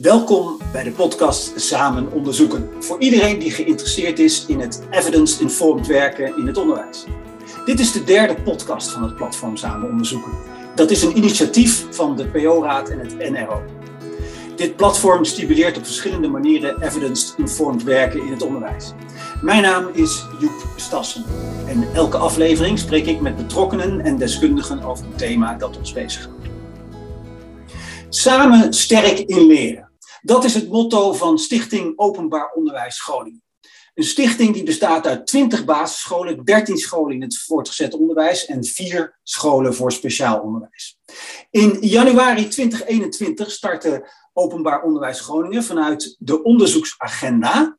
Welkom bij de podcast Samen Onderzoeken. Voor iedereen die geïnteresseerd is in het evidence-informed werken in het onderwijs. Dit is de derde podcast van het platform Samen Onderzoeken. Dat is een initiatief van de PO-raad en het NRO. Dit platform stimuleert op verschillende manieren evidence-informed werken in het onderwijs. Mijn naam is Joep Stassen en elke aflevering spreek ik met betrokkenen en deskundigen over een thema dat ons bezighoudt. Samen sterk in leren. Dat is het motto van Stichting Openbaar Onderwijs Groningen. Een stichting die bestaat uit 20 basisscholen, 13 scholen in het voortgezet onderwijs en 4 scholen voor speciaal onderwijs. In januari 2021 startte Openbaar Onderwijs Groningen vanuit de onderzoeksagenda,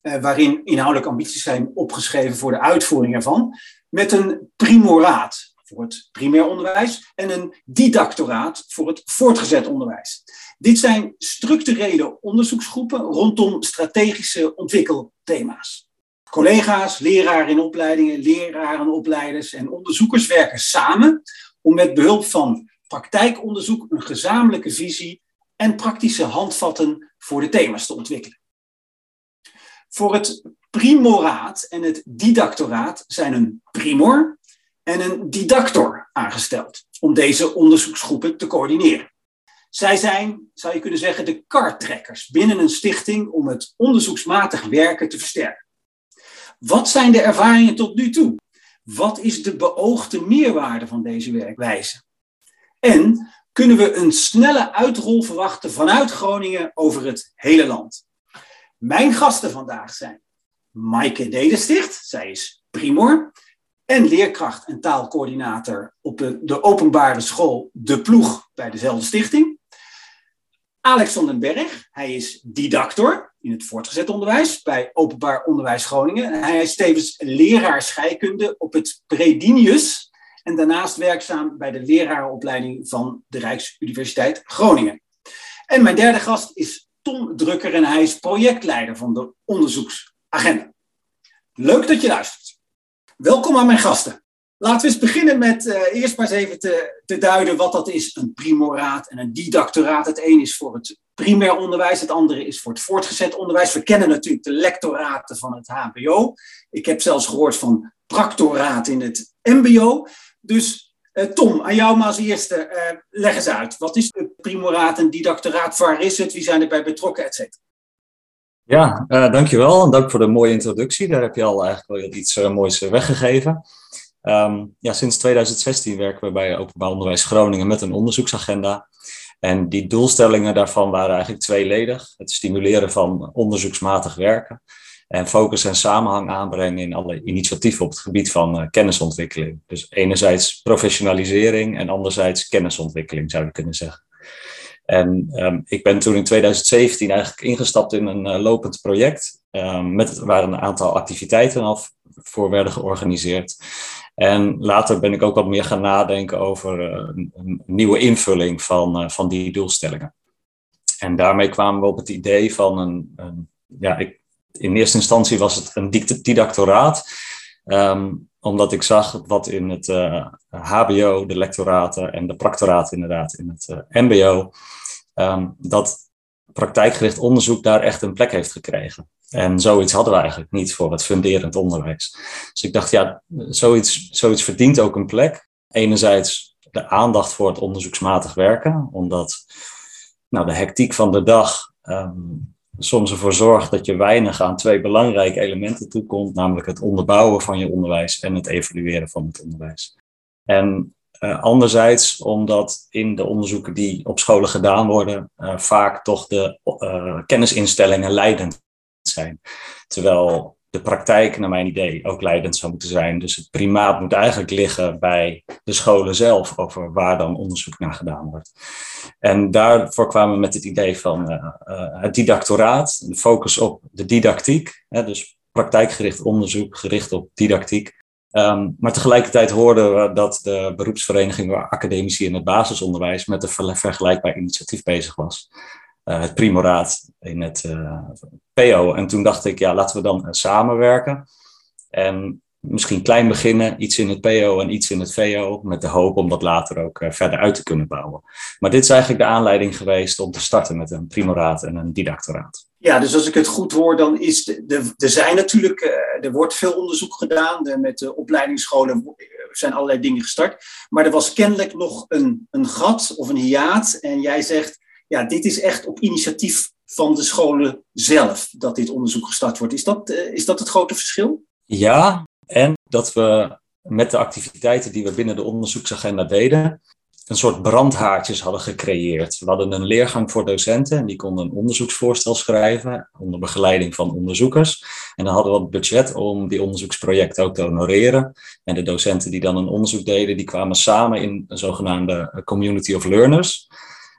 eh, waarin inhoudelijke ambities zijn opgeschreven voor de uitvoering ervan, met een primoraat voor het primair onderwijs en een didactoraat voor het voortgezet onderwijs. Dit zijn structurele onderzoeksgroepen rondom strategische ontwikkelthema's. Collega's, leraren in opleidingen, leraren, opleiders en onderzoekers werken samen om met behulp van praktijkonderzoek een gezamenlijke visie en praktische handvatten voor de thema's te ontwikkelen. Voor het primoraat en het didactoraat zijn een primor en een didactor aangesteld om deze onderzoeksgroepen te coördineren. Zij zijn, zou je kunnen zeggen, de kartrekkers binnen een stichting om het onderzoeksmatig werken te versterken. Wat zijn de ervaringen tot nu toe? Wat is de beoogde meerwaarde van deze werkwijze? En kunnen we een snelle uitrol verwachten vanuit Groningen over het hele land? Mijn gasten vandaag zijn Maaike Dedesticht, zij is primor en leerkracht en taalcoördinator op de, de openbare school De Ploeg bij dezelfde stichting. Alex van den Berg, hij is didactor in het voortgezet onderwijs bij Openbaar Onderwijs Groningen. Hij is tevens leraar scheikunde op het Predinius en daarnaast werkzaam bij de lerarenopleiding van de Rijksuniversiteit Groningen. En mijn derde gast is Tom Drukker en hij is projectleider van de onderzoeksagenda. Leuk dat je luistert. Welkom aan mijn gasten. Laten we eens beginnen met uh, eerst maar eens even te, te, duiden wat dat is, een primoraat en een didactoraat. Het een is voor het primair onderwijs, het andere is voor het voortgezet onderwijs. We kennen natuurlijk de lectoraten van het HBO. Ik heb zelfs gehoord van practoraat in het MBO. Dus uh, Tom, aan jou maar als eerste, uh, leg eens uit. Wat is het primoraat en didactoraat? Waar is het? Wie zijn erbij betrokken, et cetera? Ja, dankjewel. En dank voor de mooie introductie. Daar heb je al eigenlijk wel iets moois weggegeven. Um, ja, sinds 2016 werken we bij Openbaar Onderwijs Groningen met een onderzoeksagenda. En die doelstellingen daarvan waren eigenlijk tweeledig. Het stimuleren van onderzoeksmatig werken en focus en samenhang aanbrengen in alle initiatieven op het gebied van uh, kennisontwikkeling. Dus enerzijds professionalisering en anderzijds kennisontwikkeling zou je kunnen zeggen. En um, ik ben toen in 2017 eigenlijk ingestapt in een uh, lopend project, um, met, waar een aantal activiteiten al voor werden georganiseerd. En later ben ik ook wat meer gaan nadenken over uh, een, nieuwe invulling van, uh, van die doelstellingen. En daarmee kwamen we op het idee van een, een ja, ik, in eerste instantie was het een didactoraat. Um, omdat ik zag wat in het HBO, de lectoraten en de practoraten inderdaad in het MBO, um, dat praktijkgericht onderzoek daar echt een plek heeft gekregen. En zoiets hadden we eigenlijk niet voor het funderend onderwijs. Dus ik dacht, ja, zoiets, zoiets verdient ook een plek. Enerzijds de aandacht voor het onderzoeksmatig werken, omdat nou, de hectiek van de dag um, soms ervoor zorgt dat je weinig aan twee belangrijke elementen toekomt, namelijk het onderbouwen van je onderwijs en het evalueren van het onderwijs. En uh, anderzijds omdat in de onderzoeken die op scholen gedaan worden, uh, vaak toch de uh, kennisinstellingen leidend zijn. Terwijl de praktijk, naar mijn idee, ook leidend zou moeten zijn. Dus het primaat moet eigenlijk liggen bij de scholen zelf over waar dan onderzoek naar gedaan wordt. En daarvoor kwamen we met het idee van uh, uh, het didactoraat, de focus op de didactiek. Hè, dus praktijkgericht onderzoek gericht op didactiek. Um, maar tegelijkertijd hoorden we dat de beroepsvereniging waar academici in het basisonderwijs met een vergelijkbaar initiatief bezig was. Uh, het primoraat in het uh, PO. En toen dacht ik, ja, laten we dan samenwerken. En misschien klein beginnen, iets in het PO en iets in het VO, met de hoop om dat later ook verder uit te kunnen bouwen. Maar dit is eigenlijk de aanleiding geweest om te starten met een primoraat en een didactoraat. Ja, dus als ik het goed hoor, dan is de, de, er zijn natuurlijk, er wordt veel onderzoek gedaan. met de opleidingsscholen zijn allerlei dingen gestart. Maar er was kennelijk nog een, een gat of een hiaat. En jij zegt, ja, dit is echt op initiatief van de scholen zelf dat dit onderzoek gestart wordt. Is dat, uh, is dat het grote verschil? Ja, en dat we met de activiteiten die we binnen de onderzoeksagenda deden, een soort brandhaartjes hadden gecreëerd. We hadden een leergang voor docenten en die konden een onderzoeksvoorstel schrijven onder begeleiding van onderzoekers. En dan hadden we het budget om die onderzoeksprojecten ook te honoreren. En de docenten die dan een onderzoek deden, die kwamen samen in een zogenaamde community of learners.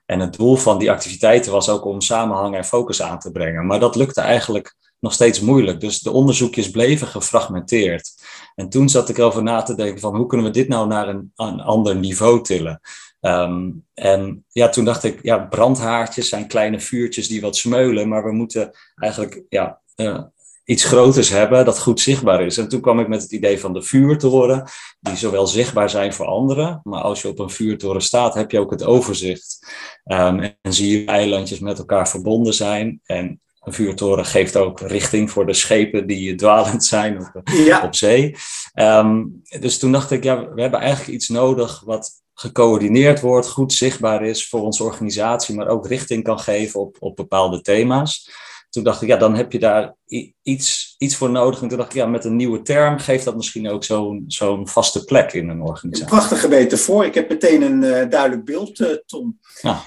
En het doel van die activiteiten was ook om samenhang en focus aan te brengen. Maar dat lukte eigenlijk nog steeds moeilijk. Dus de onderzoekjes bleven gefragmenteerd. En toen zat ik erover na te denken van hoe kunnen we dit nou naar een, een ander niveau tillen. Ehm, en ja, toen dacht ik, ja, brandhaartjes zijn kleine vuurtjes die wat smeulen, maar we moeten eigenlijk ja, uh, iets groters hebben dat goed zichtbaar is. En toen kwam ik met het idee van de vuurtoren, die zowel zichtbaar zijn voor anderen, maar als je op een vuurtoren staat, heb je ook het overzicht. Um, en zie je eilandjes met elkaar verbonden zijn. En een vuurtoren geeft ook richting voor de schepen die dwalend zijn op, op zee. Um, dus toen dacht ik, ja, we hebben eigenlijk iets nodig wat gecoördineerd wordt, goed zichtbaar is voor onze organisatie, maar ook richting kan geven op, op bepaalde thema's. Toen dacht ik, ja, dan heb je daar iets, iets voor nodig. En toen dacht ik, ja, met een nieuwe term geeft dat misschien ook zo'n zo'n vaste plek in een organisatie. Een prachtige voor. Ik heb meteen een uh, duidelijk beeld, uh, Tom. Ja.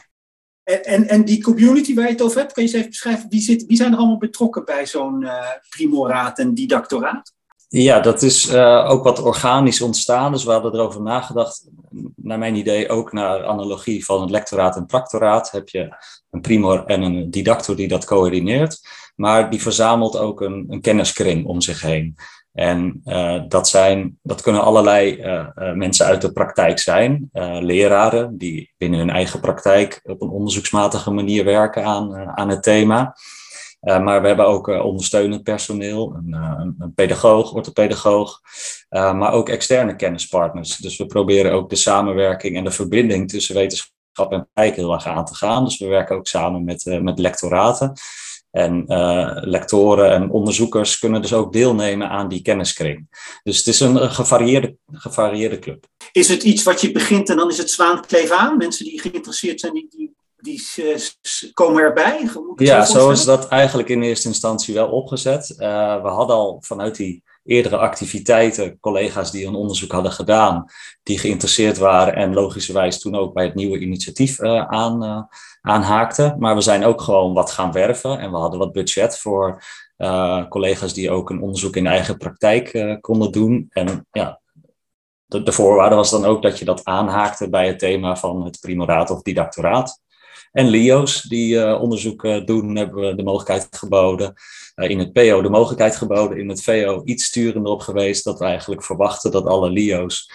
En, en, en, die community waar je het over hebt, kan je eens even beschrijven, wie, zit, wie zijn er allemaal betrokken bij zo'n uh, primoraat en didactoraat? Ja, dat is uh, ook wat organisch ontstaan. Dus we hadden erover nagedacht. Naar mijn idee ook naar analogie van het lectoraat en practoraat. Heb je een primor en een didactor die dat coördineert. Maar die verzamelt ook een, een kenniskring om zich heen. En uh, dat, zijn, dat kunnen allerlei uh, mensen uit de praktijk zijn. leraren die binnen hun eigen praktijk op een onderzoeksmatige manier werken aan, aan het thema. Uh, maar we hebben ook uh, ondersteunend personeel, een, uh, een pedagoog, orthopedagoog, maar ook externe kennispartners. Dus we proberen ook de samenwerking en de verbinding tussen wetenschap en praktijk heel erg aan te gaan. Dus we werken ook samen met, met lectoraten. En lectoren en onderzoekers kunnen dus ook deelnemen aan die kenniskring. Dus het is een gevarieerde, gevarieerde club. Is het iets wat je begint en dan is het zwaankleef aan? Mensen die geïnteresseerd zijn, die, die die komen erbij? Ja, zo is dat eigenlijk in eerste instantie wel opgezet. Uh, we hadden al vanuit die eerdere activiteiten collega's die een onderzoek hadden gedaan, die geïnteresseerd waren en logischerwijs toen ook bij het nieuwe initiatief uh, aan, uh, aanhaakten. Maar we zijn ook gewoon wat gaan werven en we hadden wat budget voor collega's die ook een onderzoek in eigen praktijk konden doen. En ja, de, de, voorwaarde was dan ook dat je dat aanhaakte bij het thema van het primoraat of didactoraat. En LIO's die uh, onderzoek uh, doen, hebben we de mogelijkheid geboden. Uh, in het PO de mogelijkheid geboden, in het VO iets sturender op geweest. Dat we eigenlijk verwachten dat alle LIO's,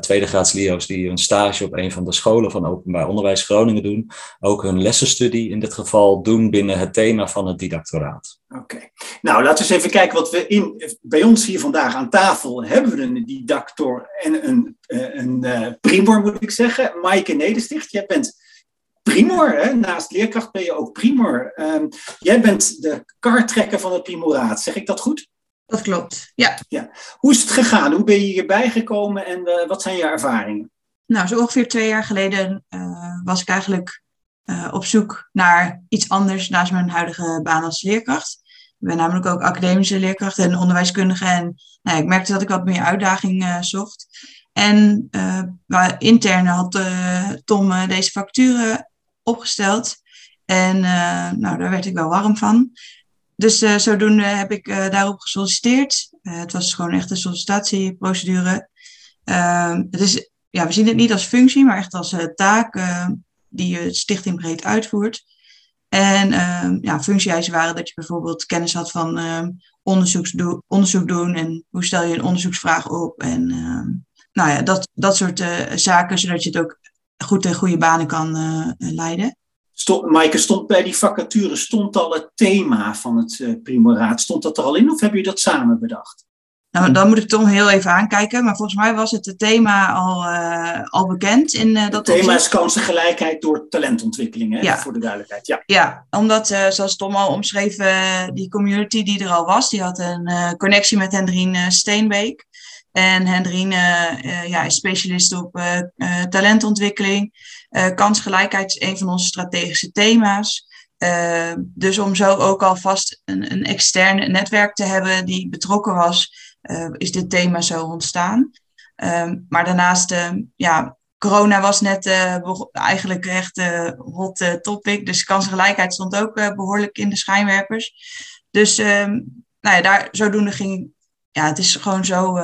tweede graads LIO's die een stage op een van de scholen van openbaar onderwijs Groningen doen, ook hun lessenstudie in dit geval doen binnen het thema van het didactoraat. Oké, nou laten we eens even kijken wat we in, bij ons hier vandaag aan tafel hebben we een didactor en een, een, een primor moet ik zeggen. Maaike Nedersticht, jij bent primor. Hè? Naast leerkracht ben je ook primor. Um, jij bent de kartrekker van het primoraat. Zeg ik dat goed? Dat klopt, ja. ja. Hoe is het gegaan? Hoe ben je hierbij gekomen en uh, wat zijn je ervaringen? Nou, zo ongeveer twee jaar geleden uh, was ik eigenlijk uh, op zoek naar iets anders naast mijn huidige baan als leerkracht. Ik ben namelijk ook academische leerkracht en onderwijskundige. En nou, ik merkte dat ik wat meer uitdaging zocht. En intern had Tom deze facturen opgesteld. En uh, nou, daar werd ik wel warm van. Dus uh, zodoende heb ik uh, daarop gesolliciteerd. het was gewoon echt een sollicitatieprocedure. Ehm, het is, ja, we zien het niet als functie, maar echt als taak die je stichting breed uitvoert. En ehm, ja, functieeisen waren dat je bijvoorbeeld kennis had van ehm, onderzoek doen en hoe stel je een onderzoeksvraag op. En nou ja, dat, dat soort zaken, zodat je het ook goed en goede banen kan uh, leiden. Stond, Maaike, stond bij die vacature stond al het thema van het uh, primoraat, stond dat er al in of heb je dat samen bedacht? Nou, dan moet ik Tom heel even aankijken. Maar volgens mij was het het thema al, uh, al bekend. In, uh, dat het thema is kansengelijkheid door talentontwikkeling, hè? Ja. voor de duidelijkheid. Ja, ja omdat, uh, zoals Tom al omschreef, die community die er al was, die had een connectie met Hendrien Steenbeek. En Hendrien ja, is specialist op talentontwikkeling. kansgelijkheid is een van onze strategische thema's. dus om zo ook alvast een, een extern netwerk te hebben die betrokken was is dit thema zo ontstaan. Um, maar daarnaast, ja, corona was net eigenlijk echt een hot topic. Dus kansengelijkheid stond ook behoorlijk in de schijnwerpers. Dus um, nou ja, daar, zodoende ging, ja, het is gewoon zo,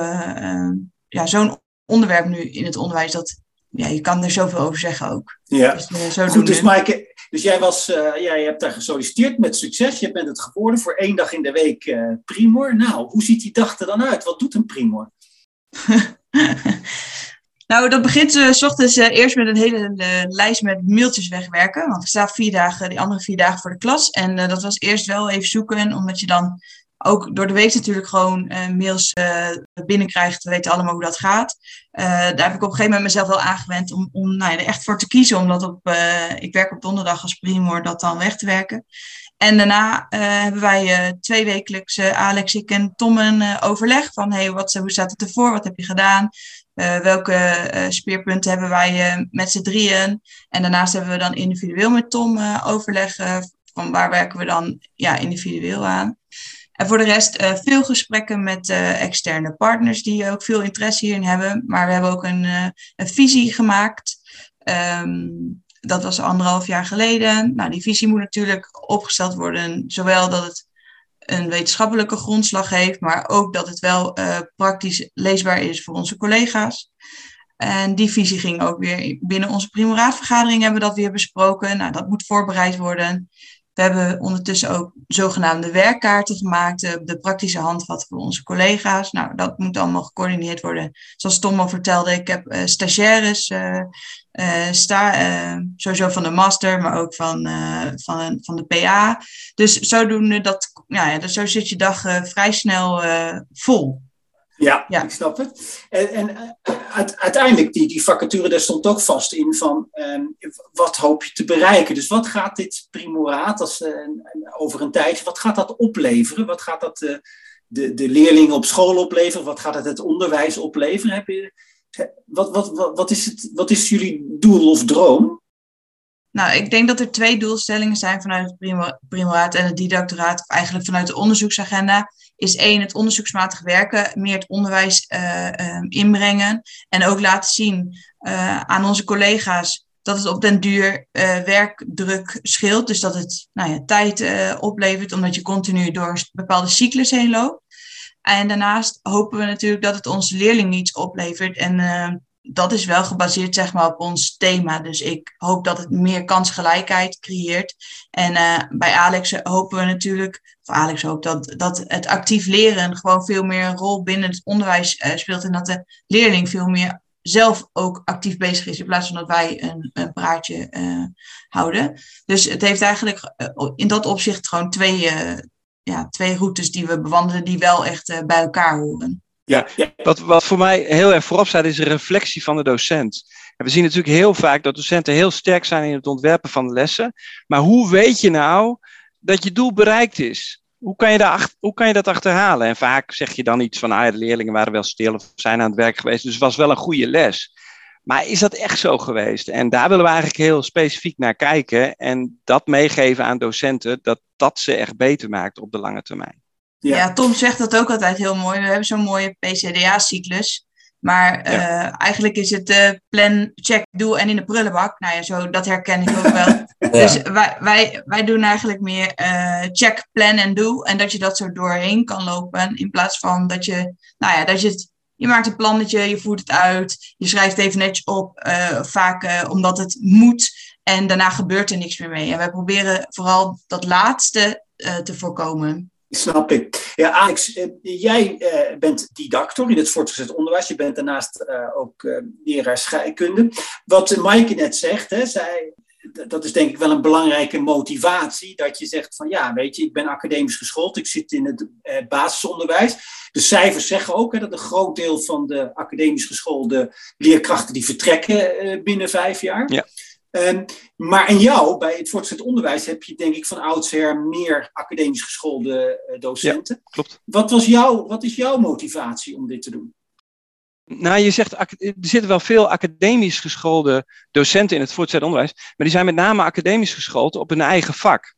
ja, zo'n onderwerp nu in het onderwijs dat ja, je kan er zoveel over zeggen ook. Ja, dus, zo goed. Dus Maaike, dus jij was, uh, ja, je hebt daar gesolliciteerd met succes. Je bent het geworden voor één dag in de week uh, primor. Nou, hoe ziet die dag er dan uit? Wat doet een primor? nou, dat begint uh, s ochtends eerst met een hele lijst met mailtjes wegwerken. Want ik sta vier dagen, die andere vier dagen voor de klas. En dat was eerst wel even zoeken, omdat je dan ook door de week natuurlijk gewoon uh, mails uh, binnenkrijgt. We weten allemaal hoe dat gaat. Uh, daar heb ik op een gegeven moment mezelf wel aangewend om, om nou ja, er echt voor te kiezen. Omdat op, ik werk op donderdag als primor, dat dan weg te werken. En daarna hebben wij twee wekelijks, Alex, ik en Tom, een overleg van hey, wat, hoe staat het ervoor? Wat heb je gedaan? welke speerpunten hebben wij met z'n drieën? En daarnaast hebben we dan individueel met Tom overleg van waar werken we dan ja, individueel aan. En voor de rest uh, veel gesprekken met uh, externe partners die ook veel interesse hierin hebben. Maar we hebben ook een, uh, een visie gemaakt. Um, dat was anderhalf jaar geleden. Nou, die visie moet natuurlijk opgesteld worden, zowel dat het een wetenschappelijke grondslag heeft, maar ook dat het wel praktisch leesbaar is voor onze collega's. En die visie ging ook weer binnen onze primoraadvergadering hebben we dat weer besproken. Nou, dat moet voorbereid worden. We hebben ondertussen ook zogenaamde werkkaarten gemaakt, de, praktische handvat voor onze collega's. Nou, dat moet allemaal gecoördineerd worden. Zoals Tom al vertelde, ik heb uh, stagiaires, uh, sta, sowieso van de master, maar ook van, van, van de PA. Dus zodoende, dat, ja, dus zo zit je dag vrij snel vol. Ja, ja, ik snap het. En, en uiteindelijk, die, die vacature, daar stond ook vast in van um, wat hoop je te bereiken. Dus wat gaat dit primoraat als, uh, over een tijdje, wat gaat dat opleveren? Wat gaat dat uh, de, de leerlingen op school opleveren? Wat gaat het het onderwijs opleveren? Heb je, wat, wat, wat, wat, is het, wat is jullie doel of droom? Nou, ik denk dat er twee doelstellingen zijn vanuit het primoraat en het didactoraat, of eigenlijk vanuit de onderzoeksagenda. Is één, het onderzoeksmatig werken, meer het onderwijs uh, uh, inbrengen en ook laten zien uh, aan onze collega's dat het op den duur werkdruk scheelt. Dus dat het nou ja, tijd oplevert, omdat je continu door bepaalde cyclus heen loopt. En daarnaast hopen we natuurlijk dat het onze leerlingen iets oplevert en dat is wel gebaseerd zeg maar, op ons thema. Dus ik hoop dat het meer kansgelijkheid creëert. En uh, bij Alex hopen we natuurlijk, of Alex hoopt dat, dat het actief leren gewoon veel meer een rol binnen het onderwijs uh, speelt. En dat de leerling veel meer zelf ook actief bezig is, in plaats van dat wij een, een praatje uh, houden. Dus het heeft eigenlijk in dat opzicht gewoon twee, ja, twee routes die we bewandelen, die wel echt bij elkaar horen. Ja, wat, wat voor mij heel erg voorop staat, is een reflectie van de docent. En we zien natuurlijk heel vaak dat docenten heel sterk zijn in het ontwerpen van de lessen. Maar hoe weet je nou dat je doel bereikt is? Hoe kan je, daar, hoe kan je dat achterhalen? En vaak zeg je dan iets van, ah, de leerlingen waren wel stil of zijn aan het werk geweest, dus het was wel een goede les. Maar is dat echt zo geweest? En daar willen we eigenlijk heel specifiek naar kijken en dat meegeven aan docenten, dat dat ze echt beter maakt op de lange termijn. Ja. Tom zegt dat ook altijd heel mooi. We hebben zo'n mooie PCDA-cyclus. Maar uh, eigenlijk is het uh, plan, check, doe en in de prullenbak. Nou ja, zo, dat herken ik ook wel. Dus wij, wij, wij doen eigenlijk meer uh, check, plan en doe. En dat je dat zo doorheen kan lopen. In plaats van dat je, nou ja, dat je het, je maakt een plannetje, je voert het uit. Je schrijft even netjes op, vaak omdat het moet. En daarna gebeurt er niks meer mee. En wij proberen vooral dat laatste te voorkomen. Snap ik. Ja, Alex, eh, jij uh, bent didactor in het voortgezet onderwijs. Je bent daarnaast uh, ook leraar scheikunde. Wat Maaike net zegt, hè, zij, dat is denk ik wel een belangrijke motivatie. Dat je zegt van ja, weet je, ik ben academisch geschoold, ik zit in het eh, basisonderwijs. De cijfers zeggen ook hè, dat een groot deel van de academisch geschoolde leerkrachten die vertrekken eh, binnen vijf jaar. Ja. Um, maar in jou, bij het voortgezet onderwijs, heb je denk ik van oudsher meer academisch geschoolde uh, docenten. Ja, klopt. Wat, was jouw, wat is jouw motivatie om dit te doen? Nou, je zegt, er zitten wel veel academisch geschoolde docenten in het voortgezet onderwijs, maar die zijn met name academisch geschoold op hun eigen vak.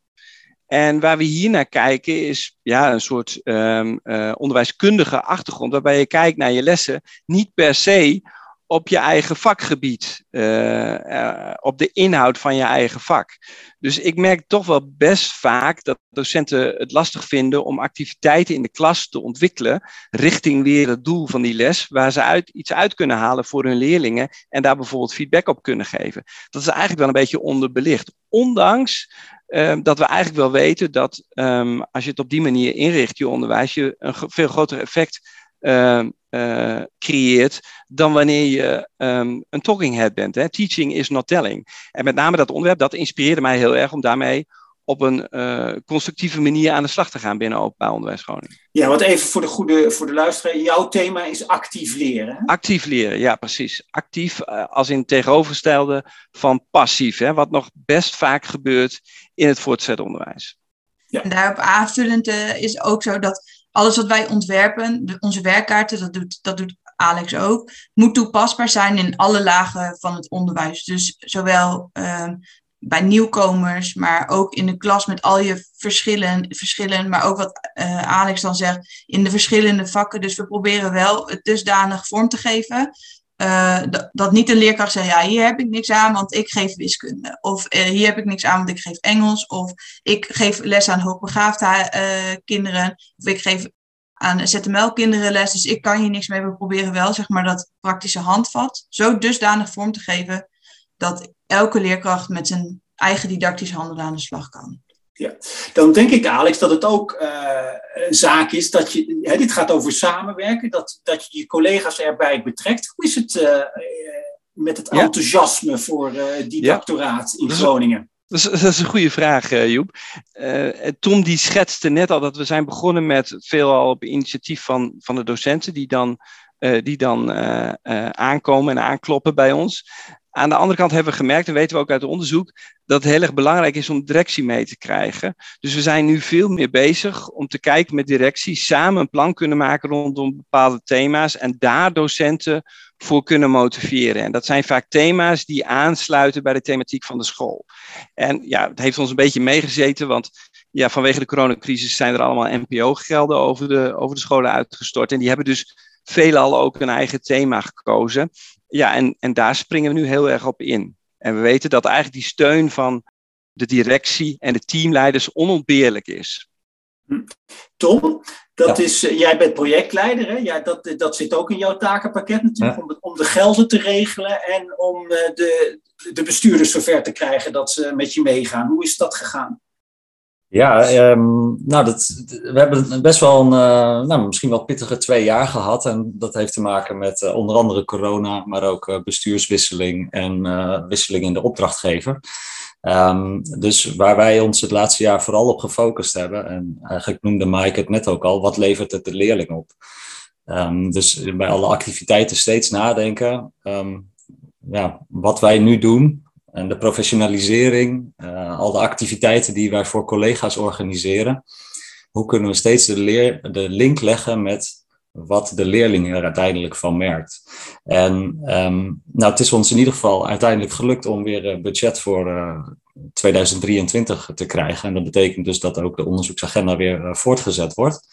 En waar we hier naar kijken is ja, een soort um, uh, onderwijskundige achtergrond, waarbij je kijkt naar je lessen, niet per se op je eigen vakgebied, uh, uh, op de inhoud van je eigen vak. Dus ik merk toch wel best vaak dat docenten het lastig vinden om activiteiten in de klas te ontwikkelen richting weer het doel van die les, waar ze uit, iets uit kunnen halen voor hun leerlingen en daar bijvoorbeeld feedback op kunnen geven. Dat is eigenlijk wel een beetje onderbelicht. Ondanks uh, dat we eigenlijk wel weten dat um, als je het op die manier inricht, je onderwijs, je een veel groter effect uh, creëert dan wanneer je um, een talking head bent. Hè? Teaching is not telling. En met name dat onderwerp, dat inspireerde mij heel erg om daarmee op een uh, constructieve manier aan de slag te gaan binnen openbaar onderwijs Groningen. Ja, wat even voor de goede voor de luisteraar. Jouw thema is actief leren. Hè? Actief leren, ja precies. Actief uh, als in tegenovergestelde van passief. Hè, wat nog best vaak gebeurt in het voortgezet onderwijs. Ja. En daarop aanvullend uh, is ook zo dat alles wat wij ontwerpen, de, onze werkkaarten, dat doet, dat doet Alex ook, moet toepasbaar zijn in alle lagen van het onderwijs. Dus zowel uh, bij nieuwkomers, maar ook in de klas met al je verschillen, verschillen maar ook wat uh, Alex dan zegt, in de verschillende vakken. Dus we proberen wel het dusdanig vorm te geven uh, dat, niet een leerkracht zegt, ja, hier heb ik niks aan, want ik geef wiskunde. Of uh, hier heb ik niks aan, want ik geef Engels. Of ik geef les aan hoogbegaafde uh, kinderen. Of ik geef aan ZML-kinderen les. Dus ik kan hier niks mee. We proberen wel, zeg maar, dat praktische handvat zo dusdanig vorm te geven dat elke leerkracht met zijn eigen didactisch handelen aan de slag kan. Ja, dan denk ik, Alex, dat het ook uh, een zaak is dat je, hè, dit gaat over samenwerken, dat, dat je je collega's erbij betrekt. Hoe is het uh, met het enthousiasme ja. voor uh, die ja. doctoraat in Groningen? Dat is, dat is, een goede vraag, Joep. Tom die schetste net al dat we zijn begonnen met veelal op initiatief van, van de docenten die dan, die dan aankomen en aankloppen bij ons. Aan de andere kant hebben we gemerkt, en weten we ook uit onderzoek, dat het heel erg belangrijk is om directie mee te krijgen. Dus we zijn nu veel meer bezig om te kijken met directie, samen een plan kunnen maken rondom bepaalde thema's en daar docenten voor kunnen motiveren. En dat zijn vaak thema's die aansluiten bij de thematiek van de school. En ja, het heeft ons een beetje meegezeten, want ja, vanwege de coronacrisis zijn er allemaal NPO-gelden over de, over de scholen uitgestort. En die hebben dus veelal ook een eigen thema gekozen. Ja, en, en daar springen we nu heel erg op in. En we weten dat eigenlijk die steun van de directie en de teamleiders onontbeerlijk is. Hm. Tom, dat ja. is, uh, jij bent projectleider, hè? Ja, dat, dat zit ook in jouw takenpakket natuurlijk, ja. om, de, om de gelden te regelen en om uh, de, de bestuurders zover te krijgen dat ze met je meegaan. Hoe is dat gegaan? Ja, um, nou, dat, we hebben best wel een, uh, nou, misschien wel pittige twee jaar gehad. En dat heeft te maken met uh, onder andere corona, maar ook uh, bestuurswisseling en wisseling in de opdrachtgever. Um, dus waar wij ons het laatste jaar vooral op gefocust hebben, en eigenlijk noemde Mike het net ook al, wat levert het de leerling op? Um, dus bij alle activiteiten steeds nadenken. ja, wat wij nu doen, en de professionalisering, uh, al de activiteiten die wij voor collega's organiseren. Hoe kunnen we steeds de, leer, de link leggen met wat de leerling er uiteindelijk van merkt? En um, nou, het is ons in ieder geval uiteindelijk gelukt om weer budget voor uh, 2023 te krijgen. En dat betekent dus dat ook de onderzoeksagenda weer voortgezet wordt.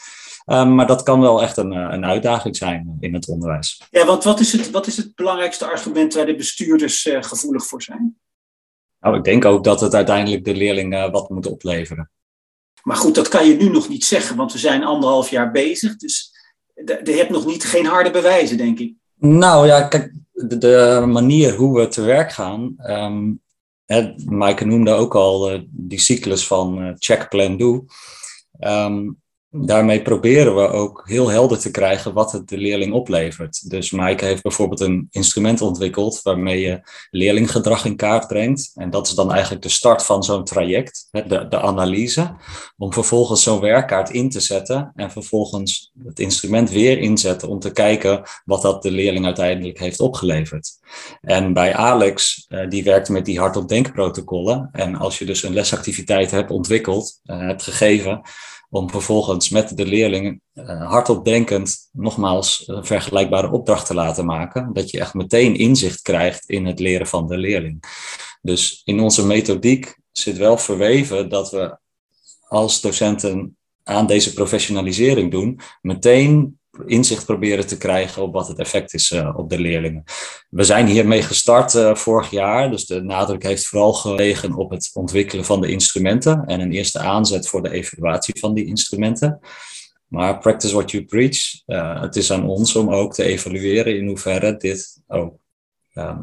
Um, maar dat kan wel echt een, een uitdaging zijn in het onderwijs. Ja, want wat is het, wat is het belangrijkste argument waar de bestuurders gevoelig voor zijn? Nou, ik denk ook dat het uiteindelijk de leerling uh, wat moet opleveren. Maar goed, dat kan je nu nog niet zeggen, want we zijn anderhalf jaar bezig. Dus je hebt nog niet, geen harde bewijzen, denk ik. Nou ja, kijk, de, de manier hoe we te werk gaan. Um, hè, Maaike noemde ook al uh, die cyclus van uh, check, plan, do. Um, daarmee proberen we ook heel helder te krijgen wat het de leerling oplevert. Dus Maaike heeft bijvoorbeeld een instrument ontwikkeld waarmee je leerlinggedrag in kaart brengt. En dat is dan eigenlijk de start van zo'n traject, de, de analyse, om vervolgens zo'n werkkaart in te zetten en vervolgens het instrument weer inzetten om te kijken wat dat de leerling uiteindelijk heeft opgeleverd. En bij Alex, uh, die werkt met die hardop denkprotocollen. En als je dus een lesactiviteit hebt ontwikkeld, uh, hebt gegeven, om vervolgens met de leerlingen uh, hardop denkend nogmaals een vergelijkbare opdracht te laten maken. Dat je echt meteen inzicht krijgt in het leren van de leerling. Dus in onze methodiek zit wel verweven dat we als docenten aan deze professionalisering doen, meteen inzicht proberen te krijgen op wat het effect is uh, op de leerlingen. We zijn hiermee gestart uh, vorig jaar, dus de nadruk heeft vooral gelegen op het ontwikkelen van de instrumenten en een eerste aanzet voor de evaluatie van die instrumenten. Maar practice what you preach. Uh, het is aan ons om ook te evalueren in hoeverre dit ook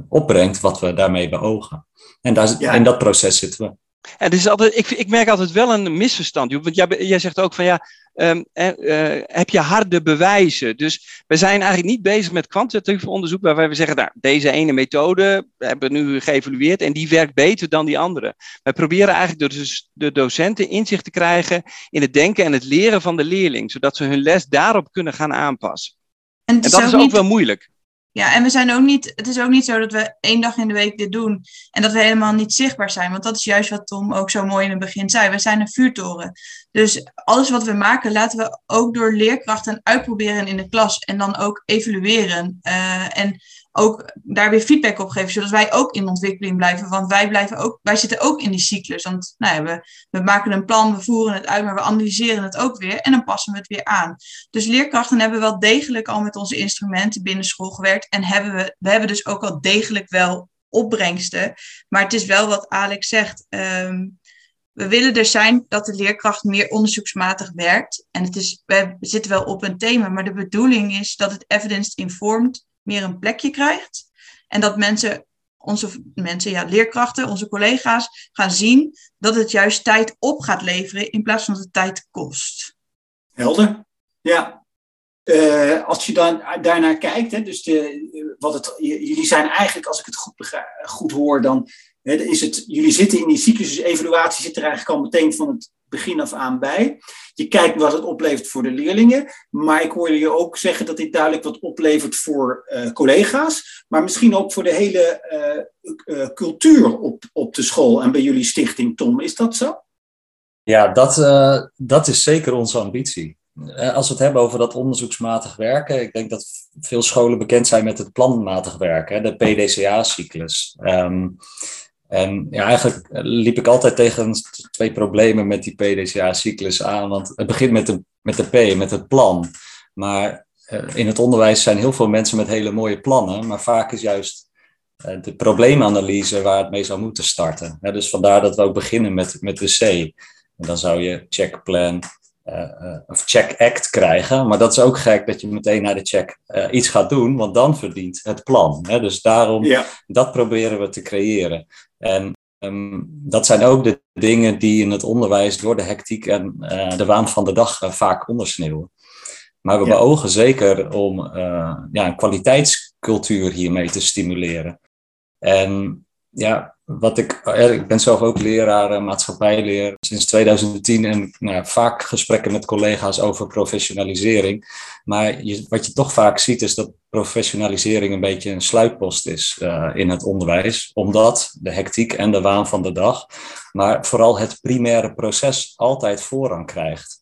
opbrengt wat we daarmee beogen. En daar, ja. in dat proces zitten we. En is altijd, ik, ik merk altijd wel een misverstand. Want jij, jij zegt ook van ja, um, uh, heb je harde bewijzen? Dus we zijn eigenlijk niet bezig met kwantitatief onderzoek waarbij we zeggen, nou, deze ene methode hebben we nu geëvalueerd en die werkt beter dan die andere. Wij proberen eigenlijk dus de docenten inzicht te krijgen in het denken en het leren van de leerling, zodat ze hun les daarop kunnen gaan aanpassen. En, en dat is ook niet... wel moeilijk. Ja, en we zijn ook niet, het is ook niet zo dat we één dag in de week dit doen en dat we helemaal niet zichtbaar zijn. Want dat is juist wat Tom ook zo mooi in het begin zei. We zijn een vuurtoren. Dus alles wat we maken, laten we ook door leerkrachten uitproberen in de klas en dan ook evalueren. Uh, en ook daar weer feedback op geven, zodat wij ook in ontwikkeling blijven. Want wij, blijven ook, wij zitten ook in die cyclus. Want nou ja, we, we maken een plan, we voeren het uit, maar we analyseren het ook weer en dan passen we het weer aan. Dus leerkrachten hebben wel degelijk al met onze instrumenten binnen school gewerkt en hebben we, we hebben dus ook wel degelijk wel opbrengsten. Maar het is wel wat Alex zegt. Um, we willen er zijn dat de leerkracht meer onderzoeksmatig werkt. En het is, we zitten wel op een thema, maar de bedoeling is dat het evidence-informed meer een plekje krijgt. En dat mensen, onze mensen, ja, leerkrachten, onze collega's, gaan zien dat het juist tijd op gaat leveren in plaats van dat het tijd kost. Helder. Ja. Uh, als je dan daarnaar kijkt, hè, dus de, wat het, jullie zijn eigenlijk, als ik het goed, goed hoor, dan hè, is het, jullie zitten in die cyclus, dus evaluatie zit er eigenlijk al meteen van het begin af aan bij. Je kijkt wat het oplevert voor de leerlingen, maar ik hoorde je ook zeggen dat dit duidelijk wat oplevert voor uh, collega's, maar misschien ook voor de hele uh, uh, cultuur op, op de school en bij jullie stichting, Tom. Is dat zo? Ja, dat, dat is zeker onze ambitie. Als we het hebben over dat onderzoeksmatig werken, ik denk dat veel scholen bekend zijn met het planmatig werken, de PDCA-cyclus. Um, en ja, eigenlijk liep ik altijd tegen twee problemen met die PDCA-cyclus aan. Want het begint met de, met de P, met het plan. Maar uh, in het onderwijs zijn heel veel mensen met hele mooie plannen. Maar vaak is juist uh, de probleemanalyse waar het mee zou moeten starten. dus vandaar dat we ook beginnen met, met de C. En dan zou je check plan uh, of check act krijgen. Maar dat is ook gek dat je meteen naar de check iets gaat doen. Want dan verdient het plan. Hè? Dus daarom, ja. dat proberen we te creëren. En um, dat zijn ook de dingen die in het onderwijs door de hectiek en uh, de waan van de dag uh, vaak ondersneeuwen. Maar we ja. beogen zeker om uh, ja, een kwaliteitscultuur hiermee te stimuleren. En ja, wat ik, ik ben zelf ook leraar maatschappijleer sinds 2010 en nou, vaak gesprekken met collega's over professionalisering. Maar je, wat je toch vaak ziet is dat professionalisering een beetje een sluitpost is uh, in het onderwijs, omdat de hectiek en de waan van de dag, maar vooral het primaire proces altijd voorrang krijgt.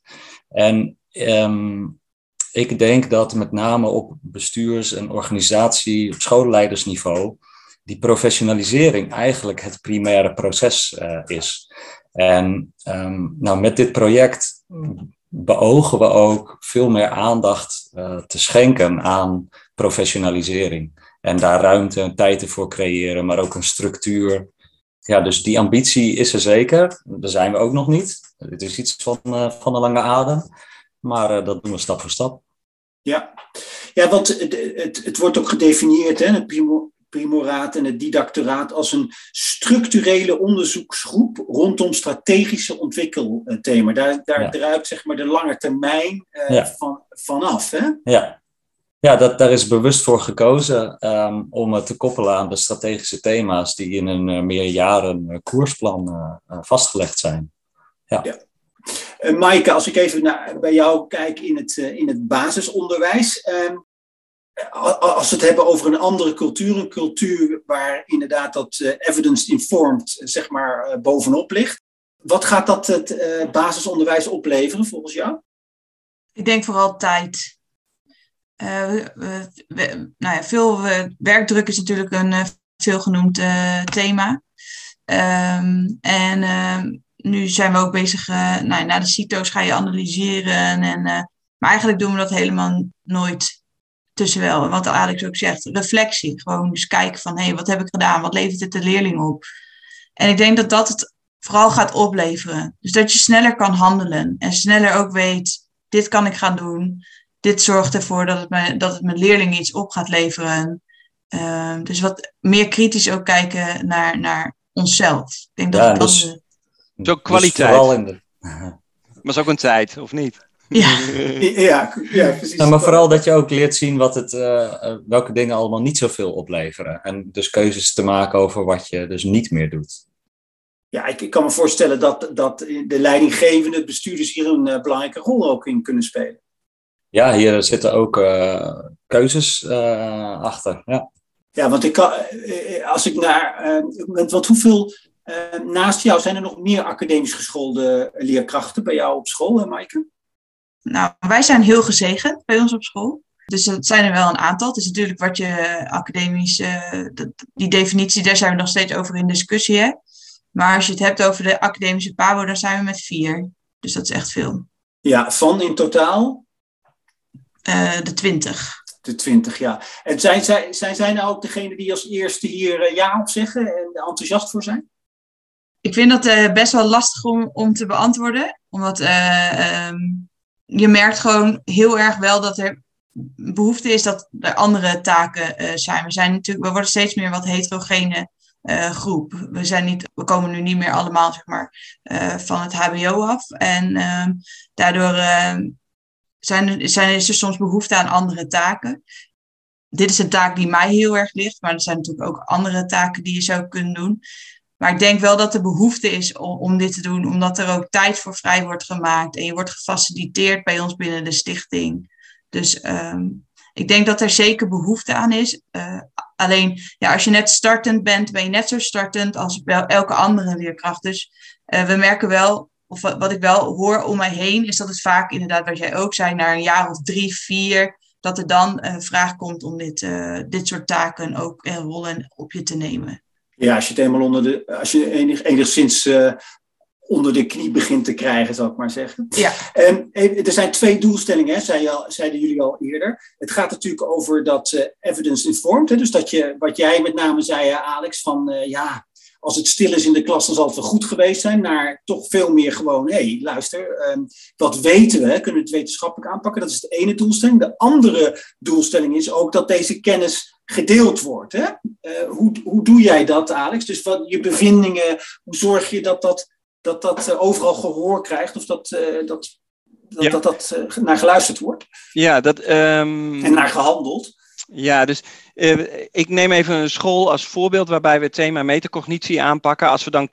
En um, ik denk dat met name op bestuurs- en organisatie, op schoolleidersniveau, die professionalisering eigenlijk het primaire proces uh, is. En um, nou, met dit project beogen we ook veel meer aandacht uh, te schenken aan professionalisering. En daar ruimte en tijd voor creëren, maar ook een structuur. Ja, dus die ambitie is er zeker. Daar zijn we ook nog niet. Het is iets van, uh, van een lange adem. Maar dat doen we stap voor stap. Ja, ja want het, het, het wordt ook gedefinieerd, hè, het primoraat en het didactoraat als een structurele onderzoeksgroep rondom strategische ontwikkelthema. Daar, daar Ja. druipt zeg maar de lange termijn eh, Ja. van, vanaf. Hè? Ja, ja dat, daar is bewust voor gekozen ehm, om het te koppelen aan de strategische thema's die in een eh, meerjaren eh, koersplan vastgelegd zijn. Eh, Maaike, als ik even naar, bij jou kijk in het, in het basisonderwijs. ehm, als we het hebben over een andere cultuur, een cultuur waar inderdaad dat eh, evidence-informed eh, zeg maar eh, bovenop ligt. Wat gaat dat het basisonderwijs opleveren volgens jou? Ik denk vooral tijd. Eh, we- nou ja, veel werkdruk is natuurlijk een eh, veelgenoemd thema. Ehm, en ehm, nu zijn we ook bezig, nou, na de CITO's ga je analyseren. En, maar eigenlijk doen we dat helemaal nooit tussenwel. Wat Alex ook zegt, reflectie. Gewoon eens kijken van, hé, hey, wat heb ik gedaan? Wat levert het de leerling op? En ik denk dat dat het vooral gaat opleveren. Dus dat je sneller kan handelen. En sneller ook weet, dit kan ik gaan doen. Dit zorgt ervoor dat het, me, dat het mijn leerlingen iets op gaat leveren. Ehm, dus wat meer kritisch ook kijken naar, naar onszelf. Ik denk dat Ja, dan dus- is ook Dus kwaliteit. vooral in de, Maar het is ook een tijd, of niet? ja, Ja, ja precies. Ja, maar vooral dat je ook leert zien wat het, eh, eh, welke dingen allemaal niet zoveel opleveren. En dus keuzes te maken over wat je dus niet meer doet. Ja, ik, ik kan me voorstellen dat, dat de leidinggevende, het bestuurders hier een eh, belangrijke rol ook in kunnen spelen. Ja, hier zitten ook eh, keuzes eh, achter. Ja. Ja, want ik kan, als ik naar. eh, want, hoeveel. naast jou zijn er nog meer academisch geschoolde leerkrachten bij jou op school, hè, Maaike? Nou, wij zijn heel gezegend bij ons op school. Dus dat zijn er wel een aantal. Het is natuurlijk wat je academisch, eh, die definitie, daar zijn we nog steeds over in discussie. Hè? Maar als je het hebt over de academische PABO, dan zijn we met vier. Dus dat is echt veel. Ja, van in totaal Eh, de twintig. de 20 jaar. En zijn zij, zijn zij nou ook degene die als eerste hier eh, ja op zeggen en enthousiast voor zijn? Ik vind dat eh, best wel lastig om, om te beantwoorden. Omdat eh, ehm, je merkt gewoon heel erg wel dat er behoefte is dat er andere taken eh, zijn. We, zijn natuurlijk, we worden steeds meer wat heterogene eh, groep. We, zijn niet, we komen nu niet meer allemaal zeg maar, eh, van het HBO af. En daardoor zijn, zijn, is er soms behoefte aan andere taken. Dit is een taak die mij heel erg ligt, maar er zijn natuurlijk ook andere taken die je zou kunnen doen. Maar ik denk wel dat er behoefte is om, dit te doen, omdat er ook tijd voor vrij wordt gemaakt. En je wordt gefaciliteerd bij ons binnen de stichting. Dus ehm, ik denk dat er zeker behoefte aan is. Eh, alleen, ja, als je net startend bent, ben je net zo startend als elke andere leerkracht. Dus eh, we merken wel, of wat, ik wel hoor om mij heen, is dat het vaak inderdaad, wat jij ook zei, naar een jaar of drie, vier, dat er dan een vraag komt om dit, dit soort taken ook en rollen op je te nemen. Ja, als je het helemaal onder de. Als je enig, enigszins eh, onder de knie begint te krijgen, zal ik maar zeggen. Ja. En eh, er zijn twee doelstellingen, hè, zei al, zeiden jullie al eerder. Het gaat natuurlijk over dat eh, evidence-informed. Hè, dus dat je, wat jij met name zei, Alex, van ja, als het stil is in de klas, dan zal het wel goed geweest zijn. Naar toch veel meer gewoon, hé, hey, luister, ehm, wat weten we? Kunnen we het wetenschappelijk aanpakken? Dat is de ene doelstelling. De andere doelstelling is ook dat deze kennis gedeeld wordt. Hè? Eh, hoe, hoe doe jij dat, Alex? Dus wat je bevindingen, hoe zorg je dat dat, dat, dat eh, overal gehoor krijgt? Of dat eh, dat, dat, Ja. dat, dat naar geluisterd wordt Ja, dat. ehm, en naar gehandeld? Ja, dus ik neem even een school als voorbeeld waarbij we het thema metacognitie aanpakken. Als we dan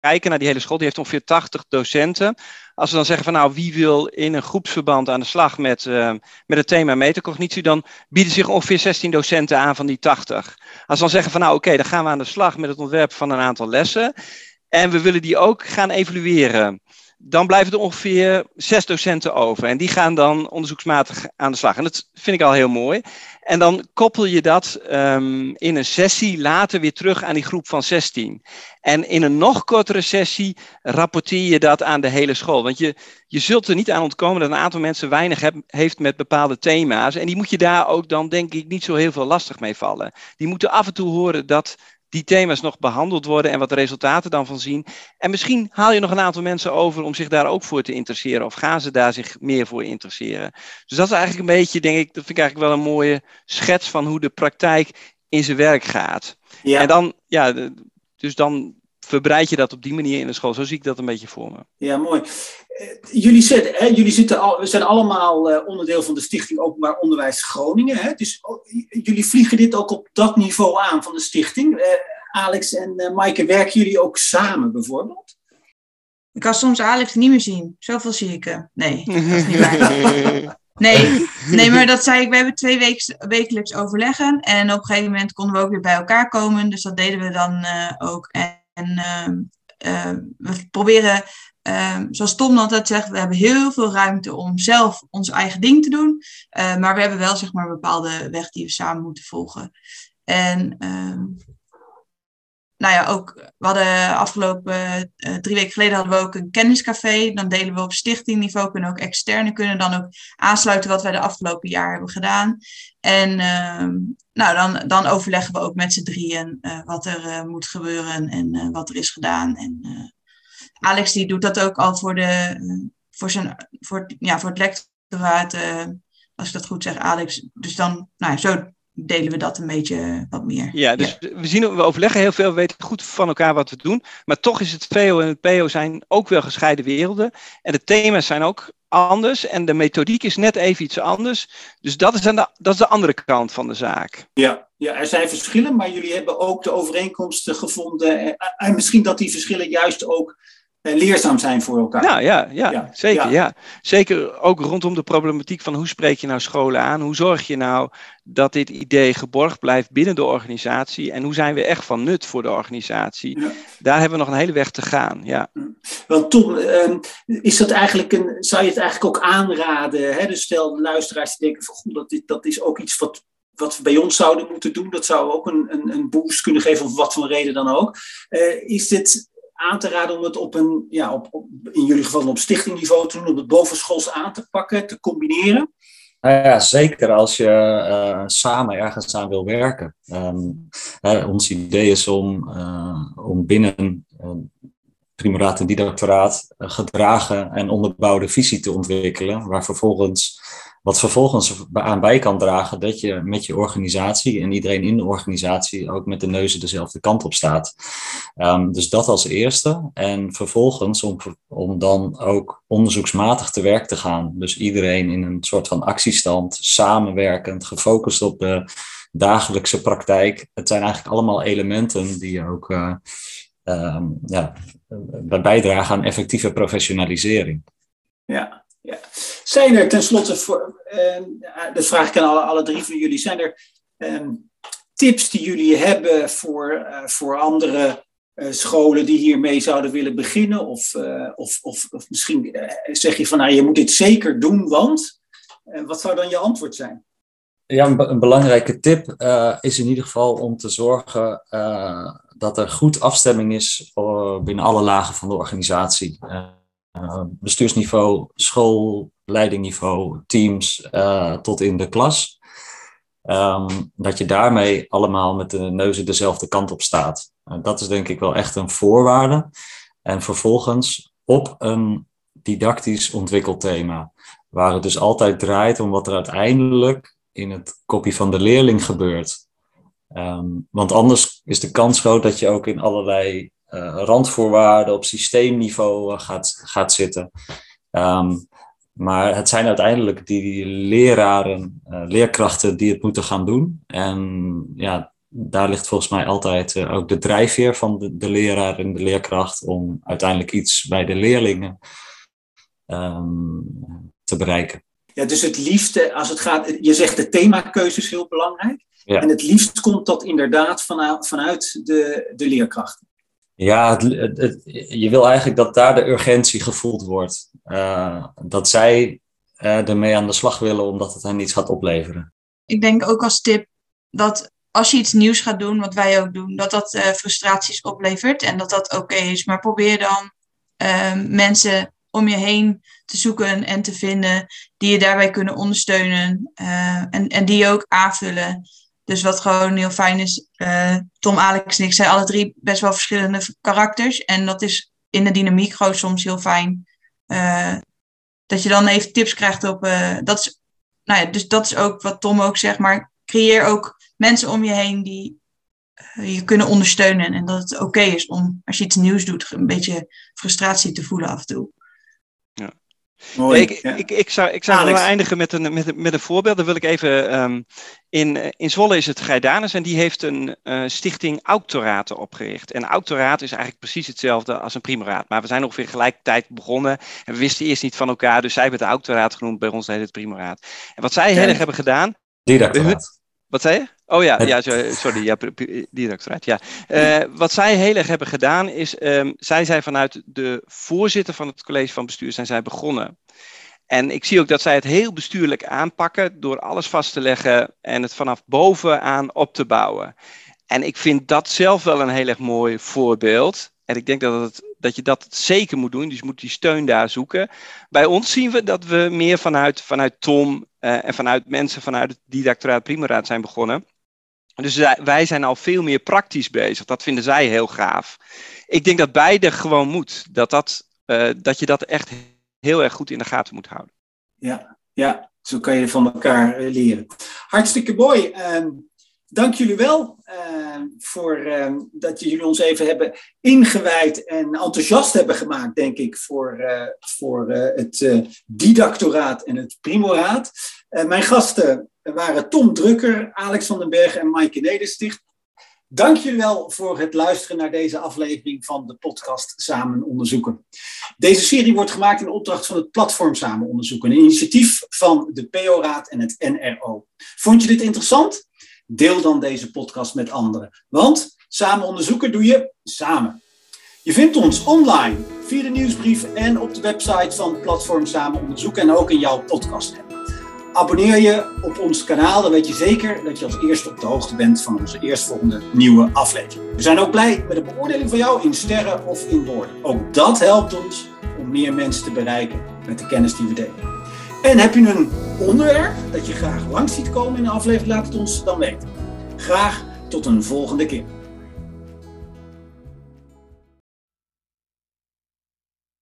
kijken naar die hele school, die heeft ongeveer 80 docenten. Als we dan zeggen van nou, wie wil in een groepsverband aan de slag met, eh, met het thema metacognitie, dan bieden zich ongeveer 16 docenten aan van die 80. Als we dan zeggen van nou oké, dan gaan we aan de slag met het ontwerpen van een aantal lessen. En we willen die ook gaan evalueren dan blijven er ongeveer zes docenten over. En die gaan dan onderzoeksmatig aan de slag. En dat vind ik al heel mooi. En dan koppel je dat um, in een sessie later weer terug aan die groep van 16. En in een nog kortere sessie rapporteer je dat aan de hele school. Want je, je zult er niet aan ontkomen dat een aantal mensen weinig heeft met bepaalde thema's. En die moet je daar ook dan, denk ik, niet zo heel veel lastig mee vallen. Die moeten af en toe horen dat die thema's nog behandeld worden en wat de resultaten dan van zien. En misschien haal je nog een aantal mensen over om zich daar ook voor te interesseren. Of gaan ze daar zich meer voor interesseren. Dus dat is eigenlijk een beetje, denk ik, dat vind ik eigenlijk wel een mooie schets van hoe de praktijk in zijn werk gaat. Ja. En dan, ja, dus dan verbreid je dat op die manier in de school. Zo zie ik dat een beetje voor me. Ja, mooi. Eh, jullie, zitten, hè, jullie zitten al, zijn allemaal uh, onderdeel van de Stichting Openbaar Onderwijs Groningen. Hè? Dus oh, jullie vliegen dit ook op dat niveau aan van de stichting. Uh, Alex en uh, Maaike, werken jullie ook samen bijvoorbeeld? Ik kan soms Alex niet meer zien. Zoveel zie ik hem. Nee, dat is niet waar. Nee, nee, maar dat zei ik. We hebben twee weken wekelijks overleggen. En op een gegeven moment konden we ook weer bij elkaar komen. Dus dat deden we dan uh, ook. En, en uh, we proberen, zoals Tom altijd zegt, we hebben heel veel ruimte om zelf ons eigen ding te doen. maar we hebben wel zeg maar, een bepaalde weg die we samen moeten volgen. En ehm, nou ja, ook, we hadden afgelopen uh, drie weken geleden hadden we ook een kenniscafé. Dan delen we op stichtingniveau, kunnen ook externe kunnen dan ook aansluiten wat wij de afgelopen jaar hebben gedaan. En nou, dan, dan overleggen we ook met z'n drieën uh, wat er uh, moet gebeuren en wat er is gedaan. En Alex die doet dat ook al voor, de, voor, zijn, voor, ja, voor het lectoraat, als ik dat goed zeg, Alex. Dus dan, nou, zo delen we dat een beetje wat meer. Ja, dus we zien, we overleggen heel veel, we weten goed van elkaar wat we doen. Maar toch is het VO en het PO zijn ook wel gescheiden werelden. En de thema's zijn ook anders en de methodiek is net even iets anders. Dus dat is, de, dat is de andere kant van de zaak. Ja, ja, er zijn verschillen, maar jullie hebben ook de overeenkomsten gevonden. En misschien dat die verschillen juist ook leerzaam zijn voor elkaar. Nou ja, ja, zeker. Ja. Zeker ook rondom de problematiek van hoe spreek je nou scholen aan? Hoe zorg je nou dat dit idee geborgd blijft binnen de organisatie? En hoe zijn we echt van nut voor de organisatie? Daar hebben we nog een hele weg te gaan. Ja. Want Tom, ehm, is dat eigenlijk een, zou je het eigenlijk ook aanraden? Hè? Dus stel de luisteraars die denken van goed, dat, dat is ook iets wat wat we bij ons zouden moeten doen, dat zou ook een, een, een boost kunnen geven, of wat voor reden dan ook. Uh, is dit aan te raden om het op een, ja, op, op, in jullie geval op stichtingniveau te doen, om het bovenschools aan te pakken, te combineren? Nou ja, zeker als je uh, samen ergens aan wil werken. Um, ons idee is om, uh, om binnen uh, primoraat en didactoraat gedragen en onderbouwde visie te ontwikkelen, waar vervolgens wat vervolgens aan bij kan dragen dat je met je organisatie en iedereen in de organisatie ook met de neuzen dezelfde kant op staat. Um, dus dat als eerste. En vervolgens om, om dan ook onderzoeksmatig te werk te gaan. Dus iedereen in een soort van actiestand, samenwerkend, gefocust op de dagelijkse praktijk. Het zijn eigenlijk allemaal elementen die ook uh, um, ja, bijdragen aan effectieve professionalisering. Ja, ja. Zijn er tenslotte, voor, uh, dat vraag ik aan alle, alle drie van jullie, zijn er uh, tips die jullie hebben voor, uh, voor andere eh, scholen die hiermee zouden willen beginnen? Of, eh, of, of, of, misschien zeg je van nou, je moet dit zeker doen, want wat zou dan je antwoord zijn? Ja, een, een belangrijke tip is in ieder geval om te zorgen dat er goed afstemming is binnen alle lagen van de organisatie. Uh, bestuursniveau, schoolleidingniveau, teams uh, tot in de klas. Um, dat je daarmee allemaal met de neuzen dezelfde kant op staat. Dat is denk ik wel echt een voorwaarde. En vervolgens op een didactisch ontwikkeld thema. Waar het dus altijd draait om wat er uiteindelijk in het kopje van de leerling gebeurt. Um, want anders is de kans groot dat je ook in allerlei randvoorwaarden op systeemniveau uh, gaat, gaat zitten. Um, maar het zijn uiteindelijk die leraren, uh, leerkrachten die het moeten gaan doen. En ja, daar ligt volgens mij altijd ook de drijfveer van de, de, leraar en de leerkracht om uiteindelijk iets bij de leerlingen um, te bereiken. Ja, dus het liefste, als het gaat, je zegt de themakeuze is heel belangrijk. Ja. En het liefst komt dat inderdaad vanuit, vanuit de, de leerkrachten. Ja, je wil eigenlijk dat daar de urgentie gevoeld wordt. Uh, dat zij uh, ermee aan de slag willen omdat het hen iets gaat opleveren. Ik denk ook als tip dat als je iets nieuws gaat doen, wat wij ook doen, dat dat uh, frustraties oplevert en dat dat oké is. Maar probeer dan mensen om je heen te zoeken en te vinden die je daarbij kunnen ondersteunen en, en die je ook aanvullen. Dus wat gewoon heel fijn is, uh, Tom, Alex en ik zijn alle drie best wel verschillende karakters. En dat is in de dynamiek gewoon soms heel fijn. Uh, dat je dan even tips krijgt op. Uh, dat is, nou ja, dus dat is ook wat Tom ook zegt. Maar creëer ook mensen om je heen die eh, je kunnen ondersteunen. En dat het oké is om, als je iets nieuws doet, een beetje frustratie te voelen af en toe. Mooi, ik, ik, ik, zou, ik zou eindigen met een, met, een, met een voorbeeld. Dan wil ik even. Um, in, in Zwolle is het Geidanus en die heeft een uh, stichting Auctoraten opgericht. En Auctoraat is eigenlijk precies hetzelfde als een primoraat. Maar we zijn ongeveer gelijkertijd begonnen. En we wisten eerst niet van elkaar. Dus zij hebben het Auctoraat genoemd. Bij ons heet het primoraat. En wat zij heel erg hebben gedaan. Didactoraat. Wat zei je? Oh ja, ja sorry, ja, directoraat. Ja. Uh, wat zij heel erg hebben gedaan is, um, zij zijn vanuit de voorzitter van het college van bestuur zijn zij begonnen. En ik zie ook dat zij het heel bestuurlijk aanpakken door alles vast te leggen en het vanaf bovenaan op te bouwen. En ik vind dat zelf wel een heel erg mooi voorbeeld. En ik denk dat, het, dat je dat zeker moet doen. Dus je moet die steun daar zoeken. Bij ons zien we dat we meer vanuit, vanuit Tom uh, en vanuit mensen vanuit het didactoraat Primeraad zijn begonnen. Dus wij zijn al veel meer praktisch bezig. Dat vinden zij heel gaaf. Ik denk dat beide gewoon moet. Dat, dat, uh, dat je dat echt heel erg goed in de gaten moet houden. Ja, ja zo kan je van elkaar uh, leren. Hartstikke mooi. Uh, dank jullie wel uh, voor uh, dat jullie ons even hebben ingewijd en enthousiast hebben gemaakt, denk ik, voor, uh, voor het didactoraat en het primoraat. Mijn gasten waren Tom Drukker, Alex van den Berg en Maaike Nedersticht. Dank jullie wel voor het luisteren naar deze aflevering van de podcast Samen Onderzoeken. Deze serie wordt gemaakt in opdracht van het platform Samen Onderzoeken, een initiatief van de PO-raad en het NRO. Vond je dit interessant? Deel dan deze podcast met anderen. Want samen onderzoeken doe je samen. Je vindt ons online via de nieuwsbrief en op de website van Platform Samen Onderzoeken en ook in jouw podcast. Abonneer je op ons kanaal, dan weet je zeker dat je als eerste op de hoogte bent van onze eerstvolgende nieuwe aflevering. We zijn ook blij met de beoordeling van jou in sterren of in woorden. Ook dat helpt ons om meer mensen te bereiken met de kennis die we delen. En heb je een onderwerp dat je graag langs ziet komen in de aflevering, laat het ons dan weten. Graag tot een volgende keer.